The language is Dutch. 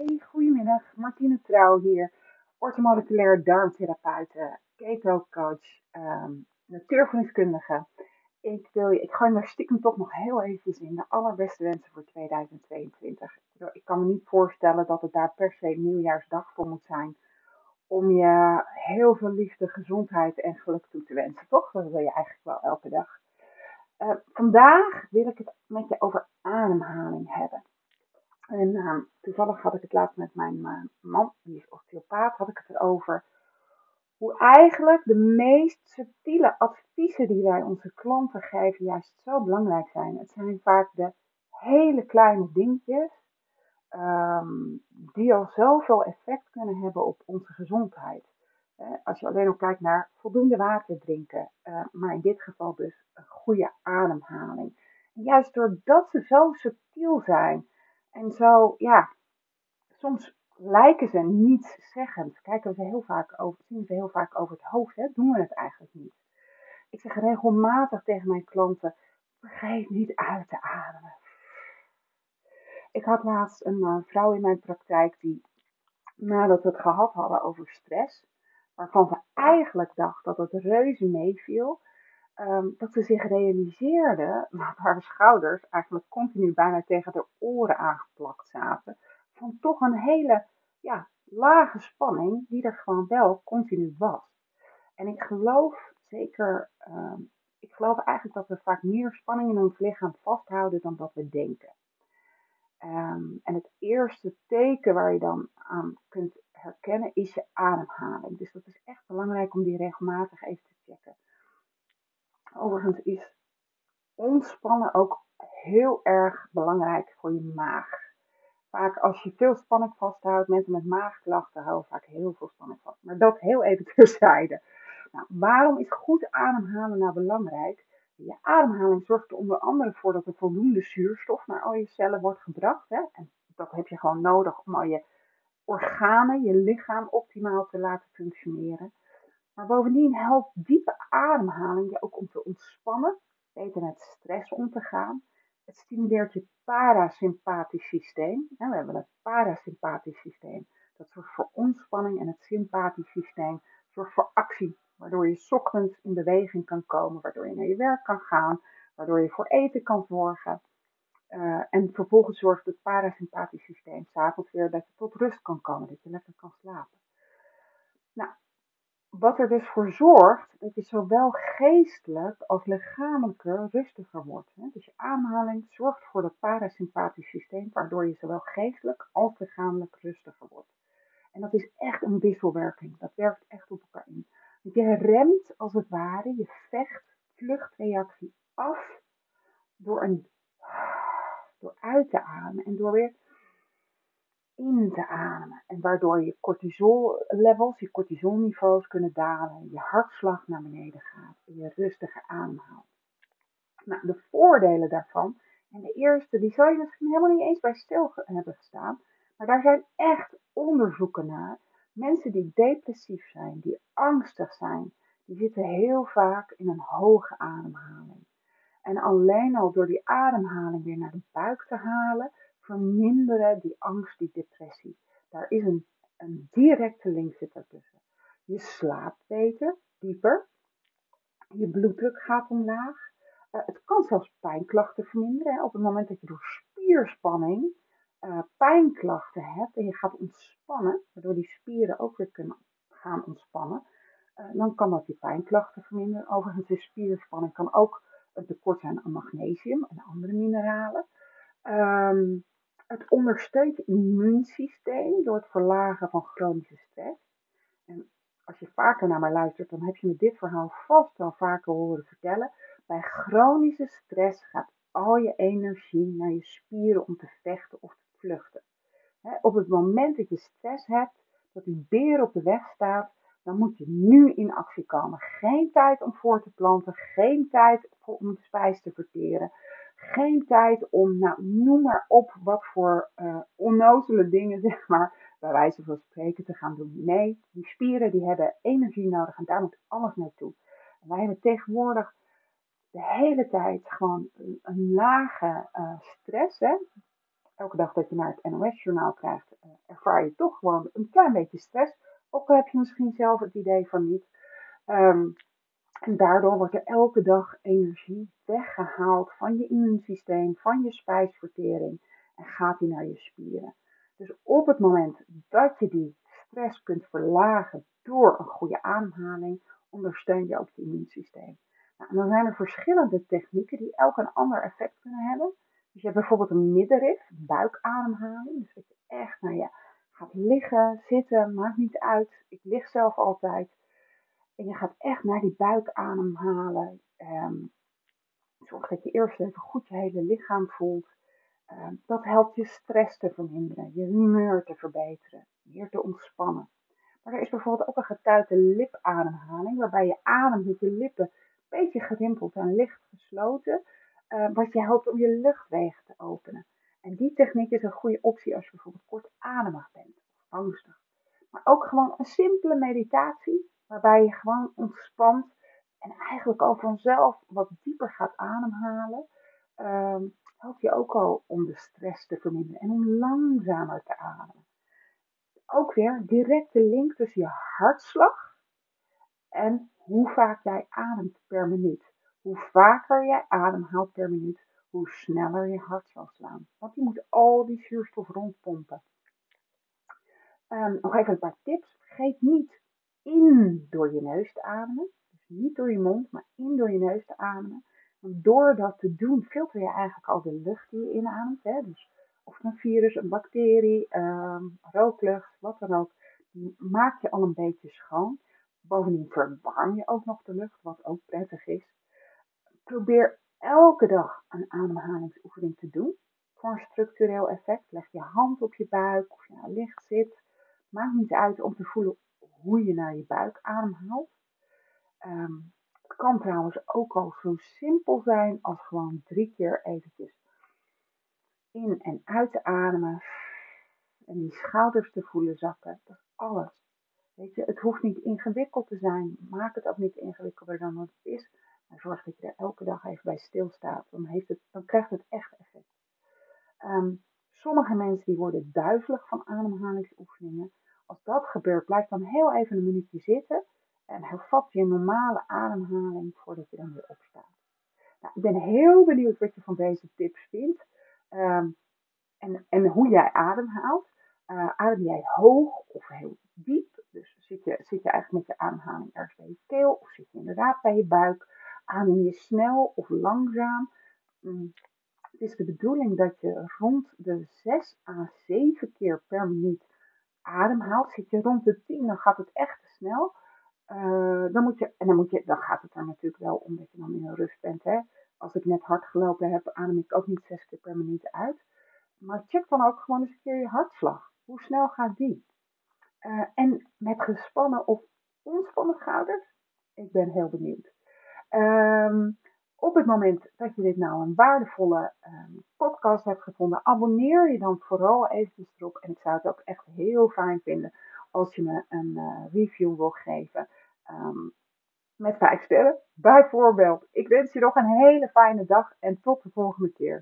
Hey, goedemiddag. Martine Trouw hier, orthomoleculaire darmtherapeute, keto-coach, um. Ik, wil je, ik gooi me stiekem toch nog heel even in de allerbeste wensen voor 2022. Ik kan me niet voorstellen dat het daar per se nieuwjaarsdag voor moet zijn om je heel veel liefde, gezondheid en geluk toe te wensen, toch? Dat wil je eigenlijk wel elke dag. Uh, vandaag wil ik het met je over ademhaling hebben. En uh, toevallig had ik het laatst met mijn uh, man, die is osteopaat, had ik het erover. Hoe eigenlijk de meest subtiele adviezen die wij onze klanten geven juist zo belangrijk zijn. Het zijn vaak de hele kleine dingetjes um, die al zoveel effect kunnen hebben op onze gezondheid. Als je alleen al kijkt naar voldoende water drinken, uh, maar in dit geval dus een goede ademhaling. Juist doordat ze zo subtiel zijn, en zo, ja, soms lijken ze niet zeggend. Kijken we ze heel vaak over, zien we heel vaak over het hoofd, hè? doen we het eigenlijk niet. Ik zeg regelmatig tegen mijn klanten, vergeet niet uit te ademen. Ik had laatst een uh, vrouw in mijn praktijk die, nadat we het gehad hadden over stress, waarvan ze eigenlijk dacht dat het reuze meeviel, um, dat ze zich realiseerde dat haar schouders eigenlijk continu bijna tegen de oren aangeplakt zaten. Van toch een hele ja, lage spanning die er gewoon wel continu was. En ik geloof zeker, um, ik geloof eigenlijk dat we vaak meer spanning in ons lichaam vasthouden dan dat we denken. Um, en het eerste teken waar je dan aan kunt herkennen is je ademhaling. Dus dat is echt belangrijk om die regelmatig even te checken. Overigens is ontspannen ook heel erg belangrijk voor je maag. Vaak als je veel spanning vasthoudt, mensen met maagklachten houden vaak heel veel spanning vast. Maar dat heel even terzijde. Nou, waarom is goed ademhalen nou belangrijk? Je ademhaling zorgt er onder andere voor dat er voldoende zuurstof naar al je cellen wordt gebracht. Hè? En dat heb je gewoon nodig om al je organen, je lichaam optimaal te laten functioneren. Maar bovendien helpt diepe ademhaling je ook om te ontspannen, beter met stress om te gaan. Het stimuleert je parasympathisch systeem. We hebben het parasympathisch systeem. Dat zorgt voor ontspanning en het sympathisch systeem zorgt voor actie. Waardoor je ochtends in beweging kan komen, waardoor je naar je werk kan gaan, waardoor je voor eten kan zorgen. Uh, en vervolgens zorgt het parasympathisch systeem s'avonds weer dat je tot rust kan komen, dat je lekker kan slapen. Nou, wat er dus voor zorgt dat je zowel geestelijk als lichamelijker rustiger wordt. Dus je ademhaling zorgt voor het parasympathisch systeem, waardoor je zowel geestelijk als lichamelijk rustiger wordt. En dat is echt een wisselwerking. Dat werkt echt op elkaar in. Want je remt als het ware je vecht-vluchtreactie af door, een, door uit te ademen en door weer in te ademen. En waardoor je cortisol levels, je cortisolniveaus kunnen dalen, je hartslag naar beneden gaat en je rustiger ademhaalt. Nou, de voordelen daarvan, en de eerste, die zou je misschien helemaal niet eens bij stil hebben gestaan, maar daar zijn echt onderzoeken naar. Mensen die depressief zijn, die angstig zijn, die zitten heel vaak in een hoge ademhaling. En alleen al door die ademhaling weer naar de buik te halen, verminderen die angst, die depressie. Daar is een, een directe link zit ertussen. Je slaapt beter, dieper. Je bloeddruk gaat omlaag. Uh, het kan zelfs pijnklachten verminderen. Op het moment dat je door spierspanning uh, pijnklachten hebt en je gaat ontspannen, waardoor die spieren ook weer kunnen gaan ontspannen, uh, dan kan dat die pijnklachten verminderen. Overigens is spierspanning kan ook een tekort zijn aan magnesium en andere mineralen. Um, het ondersteunt je immuunsysteem door het verlagen van chronische stress. En als je vaker naar mij luistert, dan heb je me dit verhaal vast wel vaker horen vertellen. Bij chronische stress gaat al je energie naar je spieren om te vechten of te vluchten. op het moment dat je stress hebt, dat die beer op de weg staat, dan moet je nu in actie komen. Geen tijd om voor te planten, geen tijd om spijs te verteren. Geen tijd om, nou, noem maar op wat voor uh, onnozele dingen, zeg maar, bij wijze van spreken te gaan doen. Nee, die spieren die hebben energie nodig en daar moet alles naartoe. Wij hebben tegenwoordig de hele tijd gewoon een, lage uh, stress. Hè? Elke dag dat je naar het NOS-journaal krijgt, er ervaar je toch gewoon een klein beetje stress. Ook al heb je misschien zelf het idee van niet. Ehm, en daardoor wordt er elke dag energie weggehaald van je immuunsysteem, van je spijsvertering en gaat die naar je spieren. Dus op het moment dat je die stress kunt verlagen door een goede ademhaling, ondersteun je ook het immuunsysteem. Nou, dan zijn er verschillende technieken die elk een ander effect kunnen hebben. Dus je hebt bijvoorbeeld een middenrif, buikademhaling. Dus dat je echt nou ja, gaat liggen, zitten, maakt niet uit. Ik lig zelf altijd. En je gaat echt naar die buik ademhalen. Ehm, zorg dat je eerst even goed je hele lichaam voelt. Ehm, dat helpt je stress te verminderen, je humeur te verbeteren, meer te ontspannen. Maar er is bijvoorbeeld ook een getuite lipademhaling, waarbij je ademt met je lippen een beetje gerimpeld en licht gesloten, uh, wat je helpt om je luchtwegen te openen. En die techniek is een goede optie als je bijvoorbeeld kortademig bent of angstig. Maar ook gewoon een simpele meditatie, waarbij je gewoon ontspant en eigenlijk al vanzelf wat dieper gaat ademhalen. Uh, helpt je ook al om de stress te verminderen en om langzamer te ademen. Ook weer directe link tussen je hartslag en hoe vaak jij ademt per minuut. Hoe vaker jij ademhaalt per minuut, hoe sneller je hart zal slaan. Want die moet al die zuurstof rondpompen. Um, nog even een paar tips. Vergeet niet in door je neus te ademen. Dus niet door je mond, maar in door je neus te ademen. Door dat te doen filter je eigenlijk al de lucht die je inademt. Hè? Dus of het een virus, een bacterie, um, rooklucht, wat dan ook. Die maak je al een beetje schoon. Bovendien verwarm je ook nog de lucht, wat ook prettig is. Probeer elke dag een ademhalingsoefening te doen. Voor een structureel effect. Leg je hand op je buik of je nou licht zit. Maakt niet uit om te voelen hoe je naar je buik ademhaalt. Um, het kan trouwens ook al zo simpel zijn als gewoon drie keer eventjes in en uit te ademen. En die schouders te voelen zakken. Dat is alles. Weet je, het hoeft niet ingewikkeld te zijn. Maak het ook niet ingewikkelder dan wat het is. Maar zorg dat je er elke dag even bij stilstaat. Dan, heeft het, dan krijgt het echt effect. Um, sommige mensen die worden duizelig van ademhalingsoefeningen. Als dat gebeurt, blijf dan heel even een minuutje zitten. En hervat je normale ademhaling voordat je dan weer opstaat. Nou, ik ben heel benieuwd wat je van deze tips vindt. Um, en, en hoe jij ademhaalt. Uh, adem jij hoog of heel diep? Dus zit je, zit je eigenlijk met je ademhaling ergens bij je keel of zit je inderdaad bij je buik? Adem je snel of langzaam? Um, het is de bedoeling dat je rond de 6 à 7 keer per minuut ademhaalt. Zit je rond de 10, dan gaat het echt te snel. Uh, dan moet je, en dan, moet je, dan gaat het er natuurlijk wel om dat je dan in een rust bent. Hè? Als ik net hard gelopen heb, adem ik ook niet zes keer per minuut uit. Maar check dan ook gewoon eens een keer je hartslag. Hoe snel gaat die? Uh, en met gespannen of ontspannen schouders? Ik ben heel benieuwd. Um, op het moment dat je dit nou een waardevolle um, podcast hebt gevonden, abonneer je dan vooral eventjes erop. En ik zou het ook echt heel fijn vinden als je me een uh, review wil geven. Um, met vijf sterren, bijvoorbeeld. Ik wens je nog een hele fijne dag en tot de volgende keer.